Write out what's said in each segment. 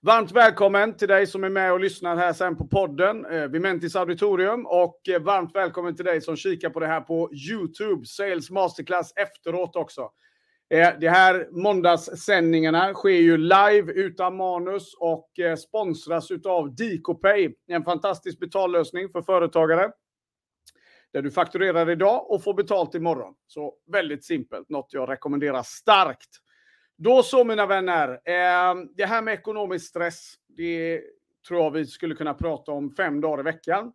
Varmt välkommen till dig som är med och lyssnar här sen på podden eh, Vimentis Auditorium och eh, varmt välkommen till dig som kikar på det här på YouTube, Sales Masterclass efteråt också. Eh, de här måndagssändningarna sker ju live utan manus och eh, sponsras av DicoPay, en fantastisk betallösning för företagare där du fakturerar idag och får betalt imorgon. Så väldigt simpelt, något jag rekommenderar starkt. Då så mina vänner, eh, det här med ekonomisk stress, det tror jag vi skulle kunna prata om fem dagar i veckan.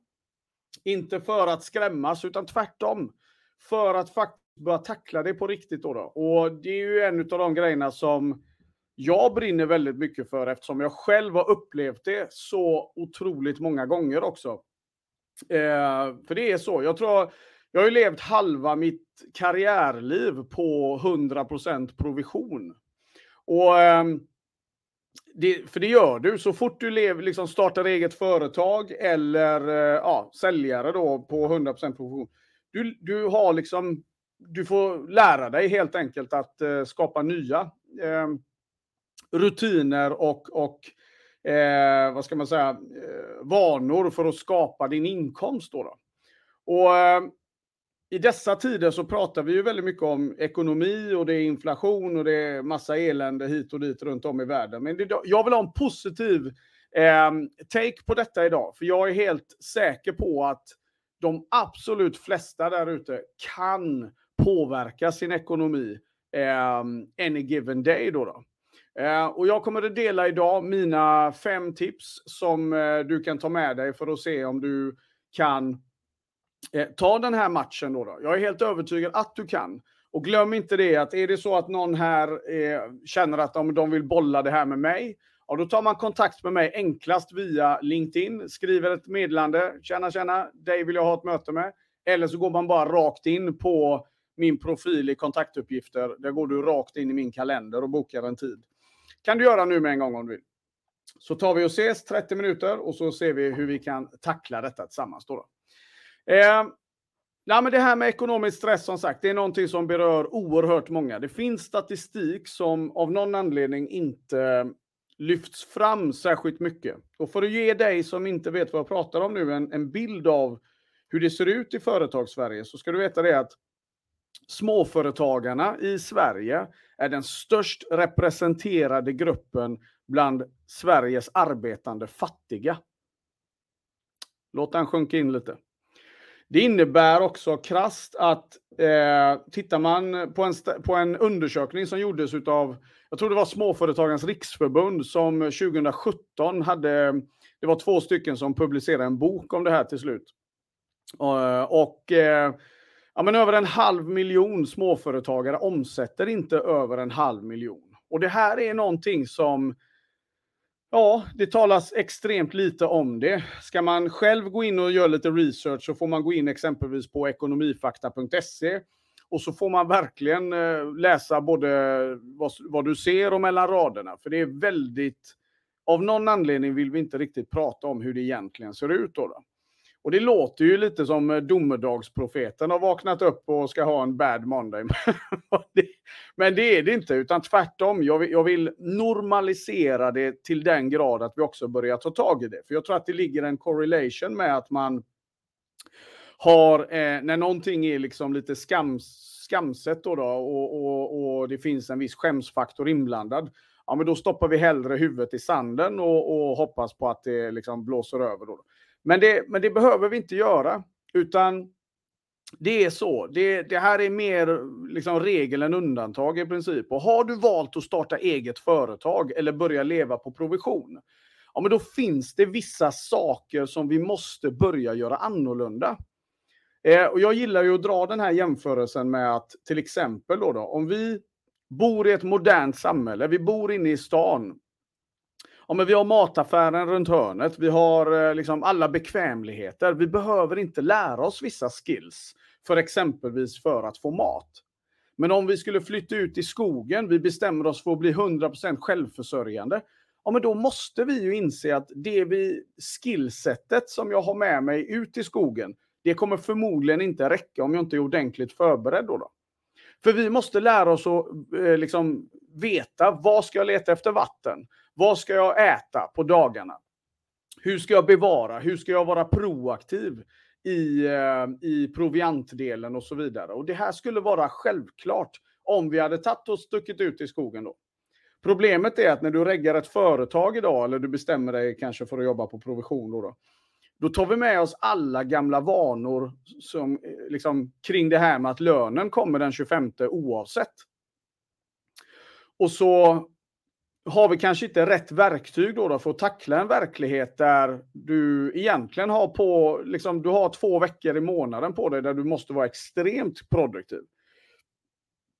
Inte för att skrämmas, utan tvärtom. För att faktiskt börja tackla det på riktigt. Då, då. Och det är ju en av de grejerna som jag brinner väldigt mycket för eftersom jag själv har upplevt det så otroligt många gånger också. Eh, för det är så, jag tror, jag har ju levt halva mitt karriärliv på 100% provision. Och, ehm, det, för det gör du så fort du lever, liksom startar eget företag eller eh, ja, säljare då på 100% provision. Du, du har liksom, du får lära dig helt enkelt att eh, skapa nya eh, rutiner och, och eh, vad ska man säga, eh, vanor för att skapa din inkomst. Då, då. Och ehm, i dessa tider så pratar vi ju väldigt mycket om ekonomi och det är inflation och det är massa elände hit och dit runt om i världen. Men det, jag vill ha en positiv eh, take på detta idag, för jag är helt säker på att de absolut flesta där ute kan påverka sin ekonomi eh, any given day. Då, då. Eh, och jag kommer att dela idag mina fem tips som eh, du kan ta med dig för att se om du kan Eh, ta den här matchen då, då. Jag är helt övertygad att du kan. Och glöm inte det att är det så att någon här eh, känner att de, de vill bolla det här med mig, ja, då tar man kontakt med mig enklast via LinkedIn, skriver ett meddelande, tjena tjena, dig vill jag ha ett möte med. Eller så går man bara rakt in på min profil i kontaktuppgifter. Där går du rakt in i min kalender och bokar en tid. kan du göra nu med en gång om du vill. Så tar vi och ses 30 minuter och så ser vi hur vi kan tackla detta tillsammans. Då, då. Eh, ja, men det här med ekonomisk stress som sagt, det är någonting som berör oerhört många. Det finns statistik som av någon anledning inte lyfts fram särskilt mycket. Och för att ge dig som inte vet vad jag pratar om nu en, en bild av hur det ser ut i företagssverige så ska du veta det att småföretagarna i Sverige är den störst representerade gruppen bland Sveriges arbetande fattiga. Låt den sjunka in lite. Det innebär också krast att eh, tittar man på en, på en undersökning som gjordes av, jag tror det var Småföretagens riksförbund som 2017 hade, det var två stycken som publicerade en bok om det här till slut. Uh, och eh, ja, men över en halv miljon småföretagare omsätter inte över en halv miljon. Och det här är någonting som Ja, det talas extremt lite om det. Ska man själv gå in och göra lite research så får man gå in exempelvis på ekonomifakta.se och så får man verkligen eh, läsa både vad, vad, du ser och mellan raderna. För det är väldigt... Av någon anledning vill vi inte riktigt prata om hur det egentligen ser ut. Då, då. Och det låter ju lite som eh, domedagsprofeten har vaknat upp och ska ha en bad Monday. Men det är det inte, utan tvärtom. Jag vill, jag vill, normalisera det till den grad att vi också börjar ta tag i det. För jag tror att det ligger en correlation med att man har, eh, när någonting är liksom lite skams, skamset då, då och, och, och, det finns en viss skämsfaktor inblandad, ja men då stoppar vi hellre huvudet i sanden och, och hoppas på att det liksom blåser över. Då. Men det, men det behöver vi inte göra, utan det är så. Det, det här är mer liksom regel än undantag i princip. Och har du valt att starta eget företag eller börja leva på provision, ja, men då finns det vissa saker som vi måste börja göra annorlunda. Eh, och jag gillar ju att dra den här jämförelsen med att till exempel då, då om vi bor i ett modernt samhälle, vi bor inne i stan, ja, men vi har mataffären runt hörnet, vi har eh, liksom alla bekvämligheter. Vi behöver inte lära oss vissa skills för exempelvis för att få mat. Men om vi skulle flytta ut i skogen, vi bestämmer oss för att bli 100% självförsörjande, ja men då måste vi ju inse att det vi, skillsetet som jag har med mig ut i skogen, det kommer förmodligen inte räcka om jag inte är ordentligt förberedd då. då. För vi måste lära oss att eh, liksom, veta, var ska jag leta efter vatten? Vad ska jag äta på dagarna? Hur ska jag bevara? Hur ska jag vara proaktiv i, eh, i proviantdelen och så vidare? Och det här skulle vara självklart om vi hade tagit och stuckit ut i skogen då. Problemet är att när du reggar ett företag idag, eller du bestämmer dig kanske för att jobba på provision då, då, då tar vi med oss alla gamla vanor som, eh, liksom, kring det här med att lönen kommer den 25 oavsett. Och så har vi kanske inte rätt verktyg då, då för att tackla en verklighet där du egentligen har på, liksom, du har två veckor i månaden på dig där du måste vara extremt produktiv.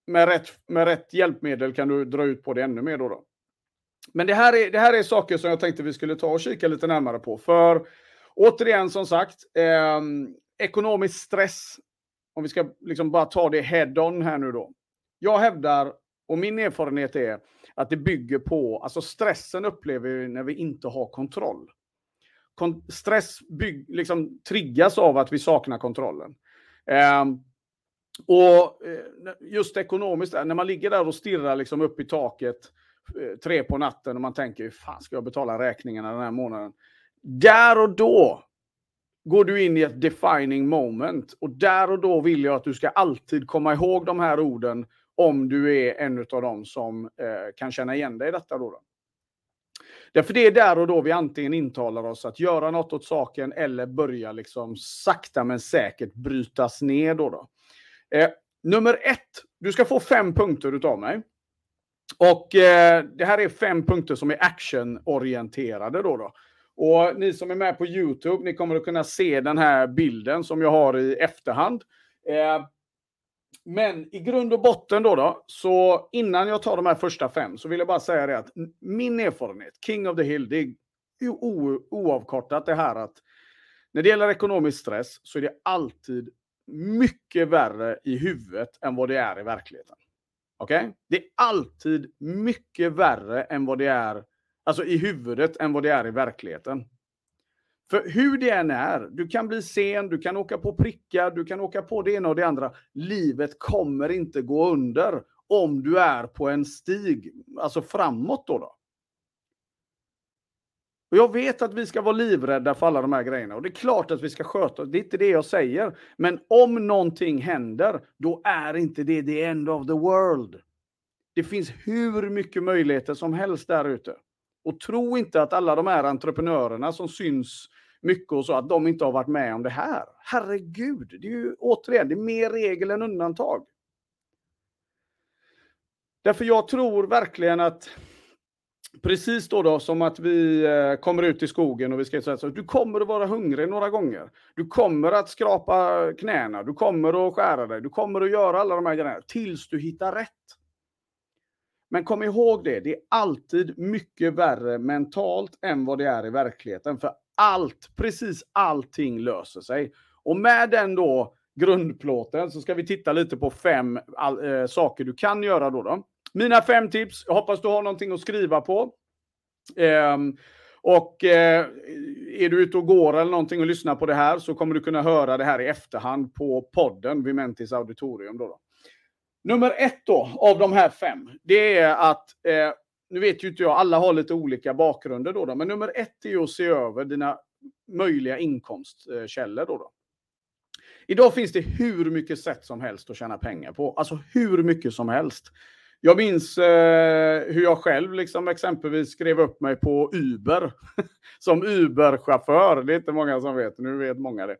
Med rätt, med rätt hjälpmedel kan du dra ut på det ännu mer då. då. Men det här, är, det här är saker som jag tänkte vi skulle ta och kika lite närmare på. För återigen som sagt, eh, ekonomisk stress, om vi ska liksom bara ta det head-on här nu då. Jag hävdar, och min erfarenhet är, att det bygger på, alltså stressen upplever vi när vi inte har kontroll. Kon stress bygg, liksom, triggas av att vi saknar kontrollen. Eh, och eh, just ekonomiskt, när man ligger där och stirrar liksom upp i taket eh, tre på natten och man tänker, hur fan ska jag betala räkningarna den här månaden? Där och då går du in i ett defining moment. Och där och då vill jag att du ska alltid komma ihåg de här orden om du är en av dem som eh, kan känna igen dig i detta. Då, då. Därför det är där och då vi antingen intalar oss att göra något åt saken eller börja liksom sakta men säkert brytas ner. Då, då. Eh, nummer ett, du ska få fem punkter utav mig. Och eh, det här är fem punkter som är actionorienterade. Då, då. Och ni som är med på YouTube, ni kommer att kunna se den här bilden som jag har i efterhand. Eh, men i grund och botten då, då, så innan jag tar de här första fem så vill jag bara säga det att min erfarenhet, King of the Hill, det är oavkortat det här att när det gäller ekonomisk stress så är det alltid mycket värre i huvudet än vad det är i verkligheten. Okej? Okay? Det är alltid mycket värre än vad det är, alltså i huvudet, än vad det är i verkligheten. För hur det än är, du kan bli sen, du kan åka på prickar, du kan åka på det ena och det andra. Livet kommer inte gå under om du är på en stig, alltså framåt då. då. Och jag vet att vi ska vara livrädda för alla de här grejerna. Och det är klart att vi ska sköta oss. Det är inte det jag säger. Men om någonting händer, då är inte det the end of the world. Det finns hur mycket möjligheter som helst där ute. Och tro inte att alla de här entreprenörerna som syns mycket och så, att de inte har varit med om det här. Herregud, det är ju återigen, det är mer regel än undantag. Därför jag tror verkligen att Precis då, då som att vi eh, kommer ut i skogen och vi ska säga så du kommer att vara hungrig några gånger. Du kommer att skrapa knäna, du kommer att skära dig, du kommer att göra alla de här grejerna tills du hittar rätt. Men kom ihåg det, det är alltid mycket värre mentalt än vad det är i verkligheten. För allt, precis allting löser sig. Och med den då grundplåten så ska vi titta lite på fem all, äh, saker du kan göra då. då. Mina fem tips. Jag hoppas du har någonting att skriva på. Ehm, och eh, är du ute och går eller någonting och lyssnar på det här så kommer du kunna höra det här i efterhand på podden Vimentis auditorium. Då, då. Nummer ett då, av de här fem, det är att, eh, nu vet ju inte jag, alla har lite olika bakgrunder då, då men nummer ett är ju att se över dina möjliga inkomstkällor. Då, då. Idag finns det hur mycket sätt som helst att tjäna pengar på, alltså hur mycket som helst. Jag minns eh, hur jag själv liksom exempelvis skrev upp mig på Uber som Uber-chaufför. Det är inte många som vet, nu vet många det.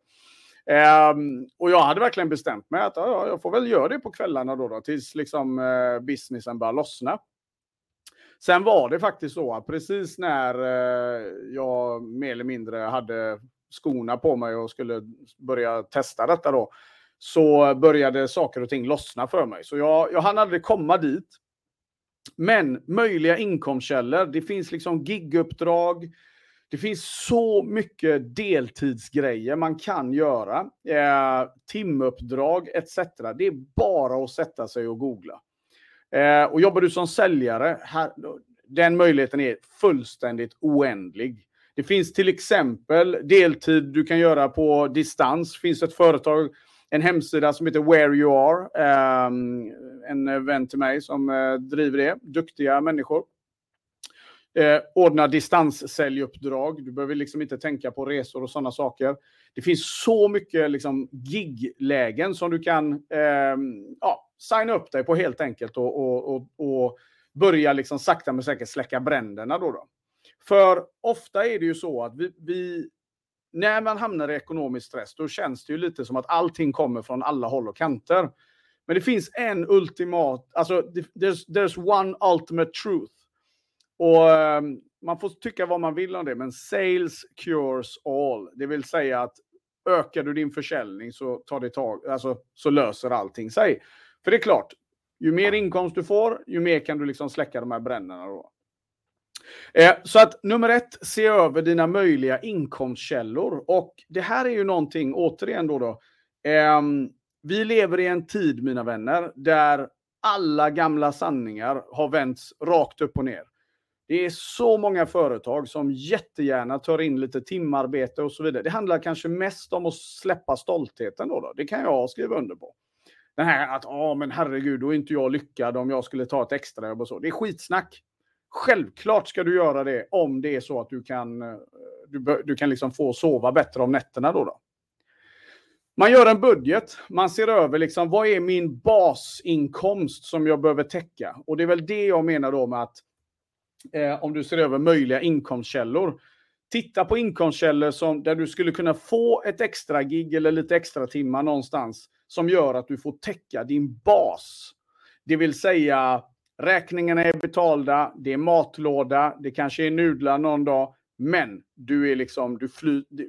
Um, och jag hade verkligen bestämt mig att ja, jag får väl göra det på kvällarna då, då tills liksom, eh, businessen börjar lossna. Sen var det faktiskt så att precis när eh, jag mer eller mindre hade skorna på mig och skulle börja testa detta då, så började saker och ting lossna för mig. Så jag, jag hann aldrig komma dit. Men möjliga inkomstkällor, det finns liksom giguppdrag, det finns så mycket deltidsgrejer man kan göra. Eh, timuppdrag etc. Det är bara att sätta sig och googla. Eh, och jobbar du som säljare, här, den möjligheten är fullständigt oändlig. Det finns till exempel deltid du kan göra på distans. Det finns ett företag en hemsida som heter Where You Are. Eh, en vän till mig som eh, driver det. Duktiga människor. Eh, ordna distanssäljuppdrag. Du behöver liksom inte tänka på resor och sådana saker. Det finns så mycket liksom, giglägen som du kan eh, ja, signa upp dig på helt enkelt och, och, och, och börja liksom sakta men säkert släcka bränderna. Då, då. För ofta är det ju så att vi, vi, när man hamnar i ekonomisk stress, då känns det ju lite som att allting kommer från alla håll och kanter. Men det finns en ultimat, alltså there's, there's one ultimate truth. Och um, man får tycka vad man vill om det, men sales cures all. Det vill säga att ökar du din försäljning så tar det tag, alltså så löser allting sig. För det är klart, ju mer inkomst du får, ju mer kan du liksom släcka de här bränderna då. Eh, så att nummer ett, se över dina möjliga inkomstkällor. Och det här är ju någonting, återigen då, då eh, vi lever i en tid, mina vänner, där alla gamla sanningar har vänts rakt upp och ner. Det är så många företag som jättegärna tar in lite timarbete och så vidare. Det handlar kanske mest om att släppa stoltheten då. då. Det kan jag skriva under på. Den här att, ja men herregud, då är inte jag lyckad om jag skulle ta ett extrajobb och så. Det är skitsnack. Självklart ska du göra det om det är så att du kan, eh, du, du kan liksom få sova bättre om nätterna då. då. Man gör en budget, man ser över liksom, vad är min basinkomst som jag behöver täcka? Och det är väl det jag menar då med att eh, om du ser över möjliga inkomstkällor. Titta på inkomstkällor som, där du skulle kunna få ett extra gig eller lite extra timmar någonstans som gör att du får täcka din bas. Det vill säga räkningarna är betalda, det är matlåda, det kanske är nudlar någon dag, men du är liksom, du fly, det,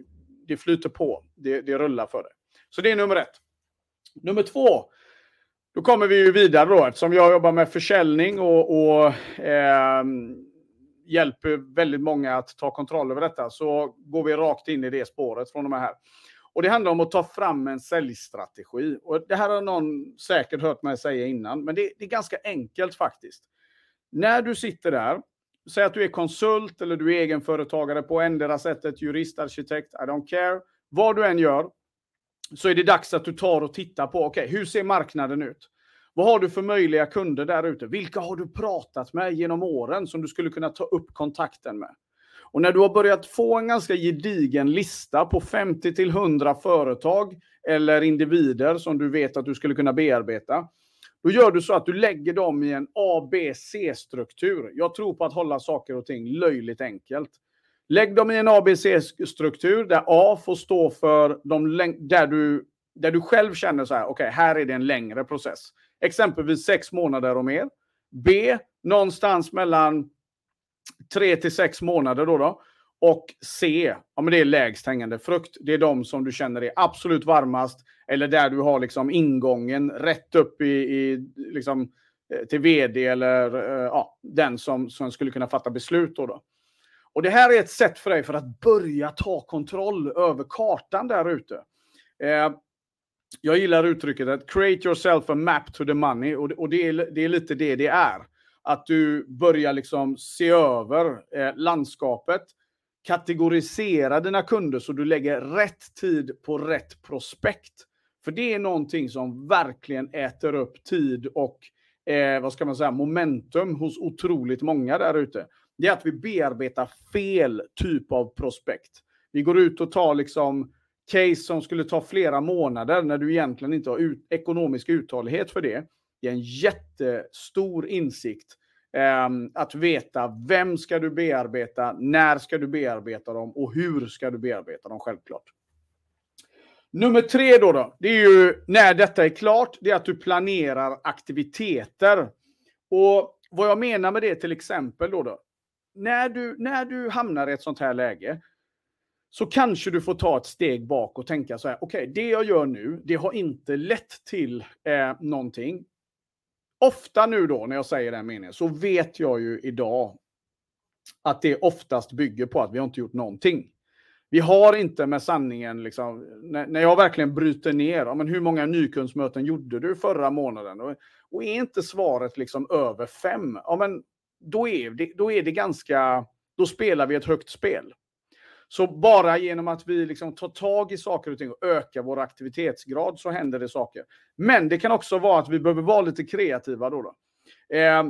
det flyter på, det, det rullar för dig. Så det är nummer ett. Nummer två, då kommer vi ju vidare då, eftersom jag jobbar med försäljning och, och eh, hjälper väldigt många att ta kontroll över detta, så går vi rakt in i det spåret från de här. Och det handlar om att ta fram en säljstrategi. Och det här har någon säkert hört mig säga innan, men det, det är ganska enkelt faktiskt. När du sitter där, säg att du är konsult eller du är egenföretagare på endera sättet, jurist, arkitekt, I don't care. Vad du än gör, så är det dags att du tar och tittar på, okej, okay, hur ser marknaden ut? Vad har du för möjliga kunder där ute? Vilka har du pratat med genom åren som du skulle kunna ta upp kontakten med? Och när du har börjat få en ganska gedigen lista på 50 till 100 företag eller individer som du vet att du skulle kunna bearbeta, då gör du så att du lägger dem i en ABC-struktur. Jag tror på att hålla saker och ting löjligt enkelt. Lägg dem i en ABC-struktur där A får stå för de där du, där du själv känner så här, okej, okay, här är det en längre process. Exempelvis sex månader och mer. B, någonstans mellan tre till sex månader då. då. Och C, ja, men det är lägst hängande frukt. Det är de som du känner är absolut varmast eller där du har liksom ingången rätt upp i, i liksom, eh, till vd eller uh, ja, den som, som skulle kunna fatta beslut. Då, då. Och Det här är ett sätt för dig för att börja ta kontroll över kartan där ute. Eh, jag gillar uttrycket att create yourself a map to the money och, och det, är, det är lite det det är att du börjar liksom se över eh, landskapet, kategorisera dina kunder så du lägger rätt tid på rätt prospekt. För det är någonting som verkligen äter upp tid och eh, vad ska man säga, momentum hos otroligt många där ute. Det är att vi bearbetar fel typ av prospekt. Vi går ut och tar liksom case som skulle ta flera månader när du egentligen inte har ut, ekonomisk uthållighet för det. Det är en jättestor insikt. Eh, att veta vem ska du bearbeta, när ska du bearbeta dem och hur ska du bearbeta dem självklart. Nummer tre då, då, det är ju när detta är klart, det är att du planerar aktiviteter. Och vad jag menar med det till exempel då, då när, du, när du hamnar i ett sånt här läge så kanske du får ta ett steg bak och tänka så här, okej, okay, det jag gör nu, det har inte lett till eh, någonting ofta nu då när jag säger den meningen så vet jag ju idag att det oftast bygger på att vi har inte gjort någonting. Vi har inte med sanningen, liksom, när, när jag verkligen bryter ner, ja, men hur många nykundsmöten gjorde du förra månaden? Och, och är inte svaret liksom över fem, ja, men då är, det, då är det ganska, då spelar vi ett högt spel. Så bara genom att vi liksom tar tag i saker och ting och ökar vår aktivitetsgrad så händer det saker. Men det kan också vara att vi behöver vara lite kreativa då. då. Eh,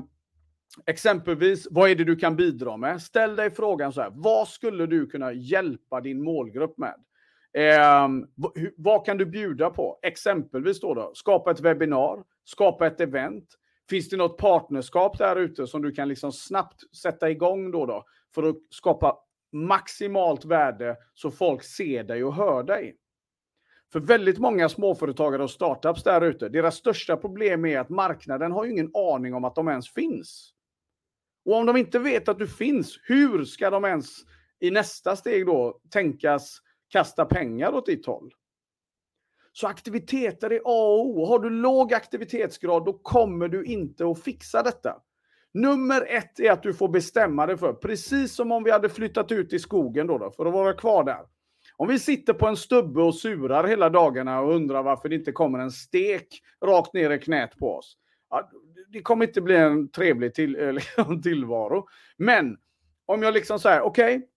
Exempelvis, vad är det du kan bidra med? Ställ dig frågan så här, vad skulle du kunna hjälpa din målgrupp med? Eh, vad kan du bjuda på? Exempelvis då, då, skapa ett webbinar, skapa ett event. Finns det något partnerskap där ute som du kan liksom snabbt sätta igång då, då för att skapa maximalt värde så folk ser dig och hör dig? För väldigt många småföretagare och startups där ute, deras största problem är att marknaden har ju ingen aning om att de ens finns. Och om de inte vet att du finns, hur ska de ens i nästa steg då tänkas kasta pengar åt ditt håll? Så aktiviteter är A och O. Har du låg aktivitetsgrad, då kommer du inte att fixa detta. Nummer ett är att du får bestämma dig för, precis som om vi hade flyttat ut i skogen då, då för att vara kvar där. Om vi sitter på en stubbe och surar hela dagarna och undrar varför det inte kommer en stek rakt ner i knät på oss. Ja, det kommer inte bli en trevlig till, tillvaro. Men om jag liksom säger, okej, okay,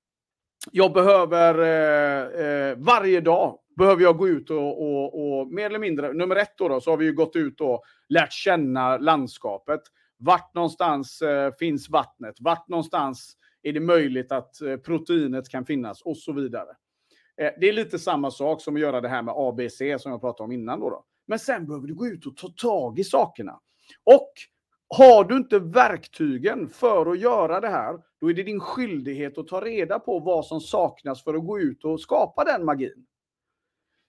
jag behöver eh, eh, varje dag behöver jag gå ut och, och, och, mer eller mindre, nummer ett då, då, så har vi ju gått ut och lärt känna landskapet. Vart någonstans eh, finns vattnet? Vart någonstans är det möjligt att eh, proteinet kan finnas och så vidare. Eh, det är lite samma sak som att göra det här med ABC som jag pratade om innan. Då, då. Men sen behöver du gå ut och ta tag i sakerna. Och har du inte verktygen för att göra det här, då är det din skyldighet att ta reda på vad som saknas för att gå ut och skapa den magin.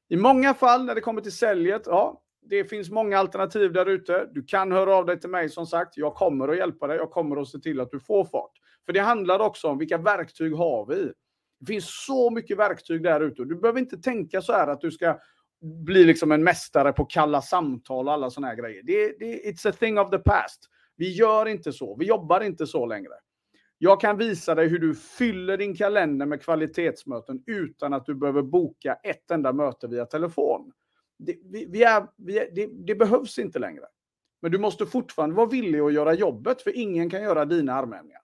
I många fall när det kommer till säljet, ja, det finns många alternativ där ute. Du kan höra av dig till mig som sagt. Jag kommer att hjälpa dig. Jag kommer att se till att du får fart. För det handlar också om vilka verktyg har vi? Det finns så mycket verktyg där ute. Du behöver inte tänka så här att du ska bli liksom en mästare på kalla samtal och alla sådana här grejer. Det, det, it's a thing of the past. Vi gör inte så. Vi jobbar inte så längre. Jag kan visa dig hur du fyller din kalender med kvalitetsmöten utan att du behöver boka ett enda möte via telefon. Det, vi, vi är, vi är, det, det, behövs inte längre. Men du måste fortfarande vara villig att göra jobbet, för ingen kan göra dina armhävningar.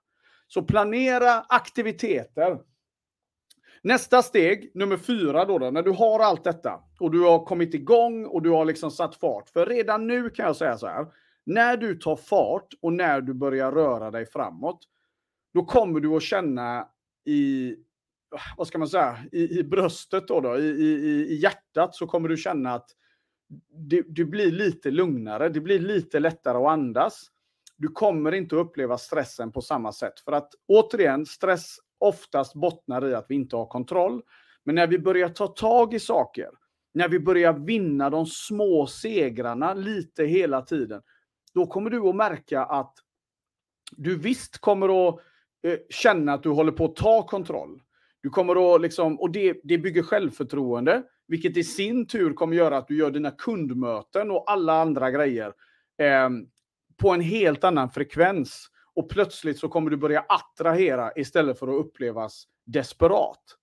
Så planera aktiviteter Nästa steg, nummer fyra då, då, när du har allt detta och du har kommit igång och du har liksom satt fart. För redan nu kan jag säga så här, när du tar fart och när du börjar röra dig framåt, då kommer du att känna i, vad ska man säga, i, i bröstet då, då i, i, i hjärtat så kommer du känna att du, du blir lite lugnare, det blir lite lättare att andas. Du kommer inte att uppleva stressen på samma sätt. För att återigen, stress oftast bottnar i att vi inte har kontroll. Men när vi börjar ta tag i saker, när vi börjar vinna de små segrarna lite hela tiden, då kommer du att märka att du visst kommer att eh, känna att du håller på att ta kontroll. Du kommer att liksom, och det, det bygger självförtroende, vilket i sin tur kommer göra att du gör dina kundmöten och alla andra grejer eh, på en helt annan frekvens och plötsligt så kommer du börja attrahera istället för att upplevas desperat.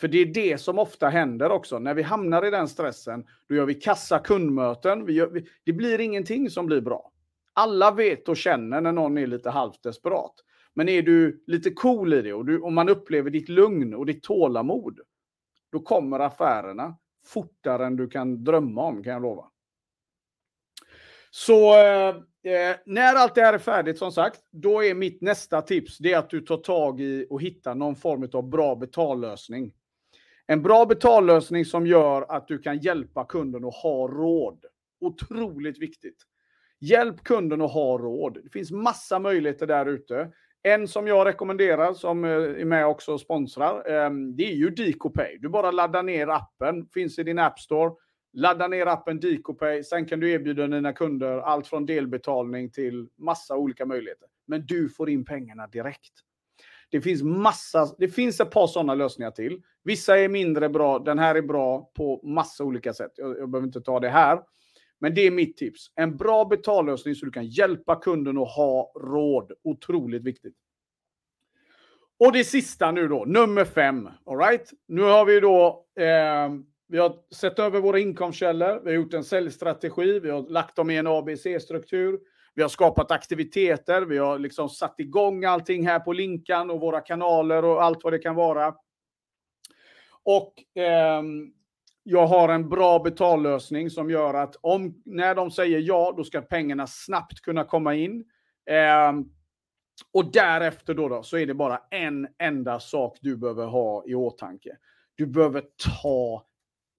För det är det som ofta händer också. När vi hamnar i den stressen, då gör vi kassa kundmöten. Vi gör, vi, det blir ingenting som blir bra. Alla vet och känner när någon är lite halvt desperat. Men är du lite cool i det och, du, och man upplever ditt lugn och ditt tålamod, då kommer affärerna fortare än du kan drömma om, kan jag lova. Så eh, eh, när allt det här är färdigt, som sagt, då är mitt nästa tips det är att du tar tag i och hittar någon form av bra betallösning. En bra betallösning som gör att du kan hjälpa kunden att ha råd. Otroligt viktigt. Hjälp kunden att ha råd. Det finns massa möjligheter där ute. En som jag rekommenderar, som eh, är med också och sponsrar, ehm, det är ju DicoPay. Du bara laddar ner appen, finns i din App Store. Ladda ner appen DicoPay. Sen kan du erbjuda dina kunder allt från delbetalning till massa olika möjligheter. Men du får in pengarna direkt. Det finns massa, det finns ett par sådana lösningar till. Vissa är mindre bra. Den här är bra på massa olika sätt. Jag, jag behöver inte ta det här. Men det är mitt tips. En bra betallösning så du kan hjälpa kunden att ha råd. Otroligt viktigt. Och det sista nu då, nummer fem. All right? Nu har vi då eh, vi har sett över våra inkomstkällor, vi har gjort en säljstrategi, vi har lagt dem i en ABC-struktur, vi har skapat aktiviteter, vi har liksom satt igång allting här på Linkan och våra kanaler och allt vad det kan vara. Och eh, jag har en bra betallösning som gör att om, när de säger ja, då ska pengarna snabbt kunna komma in. Eh, Och därefter då, då så är det bara en enda sak du behöver ha i åtanke. Du behöver ta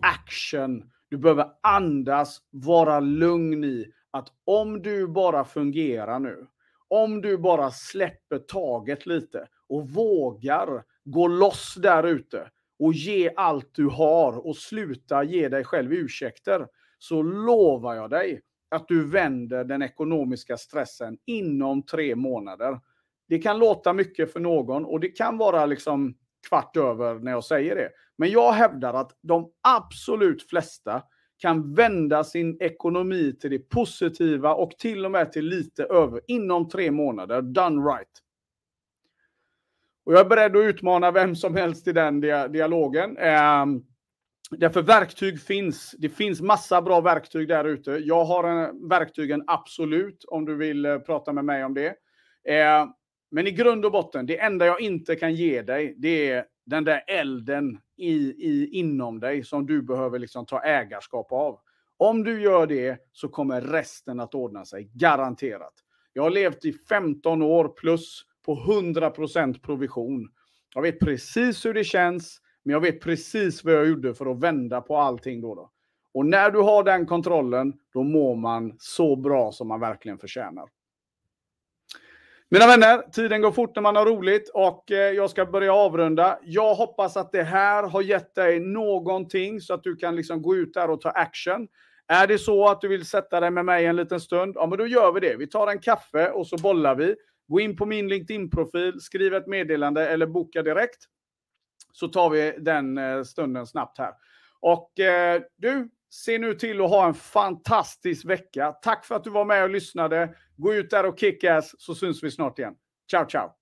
action. Du behöver andas, vara lugn i att om du bara fungerar nu, om du bara släpper taget lite och vågar gå loss där ute och ge allt du har och sluta ge dig själv ursäkter, så lovar jag dig att du vänder den ekonomiska stressen inom tre månader. Det kan låta mycket för någon och det kan vara liksom kvart över när jag säger det. Men jag hävdar att de absolut flesta kan vända sin ekonomi till det positiva och till och med till lite över inom tre månader. Done right. Och jag är beredd att utmana vem som helst i den dialogen. Eh, därför verktyg finns. Det finns massa bra verktyg där ute. Jag har en, verktygen absolut om du vill eh, prata med mig om det. Eh, men i grund och botten, det enda jag inte kan ge dig, det är den där elden i, i, inom dig som du behöver liksom ta ägarskap av. Om du gör det så kommer resten att ordna sig, garanterat. Jag har levt i 15 år plus på 100% provision. Jag vet precis hur det känns, men jag vet precis vad jag gjorde för att vända på allting då. då. Och när du har den kontrollen, då mår man så bra som man verkligen förtjänar. Mina vänner, tiden går fort när man har roligt och eh, jag ska börja avrunda. Jag hoppas att det här har gett dig någonting så att du kan liksom gå ut där och ta action. Är det så att du vill sätta dig med mig en liten stund, ja men då gör vi det. Vi tar en kaffe och så bollar vi. Gå in på min LinkedIn-profil, skriv ett meddelande eller boka direkt. Så tar vi den eh, stunden snabbt här. Och eh, du, se nu till att ha en fantastisk vecka. Tack för att du var med och lyssnade. Gå ut där och kick ass så syns vi snart igen. Ciao, ciao!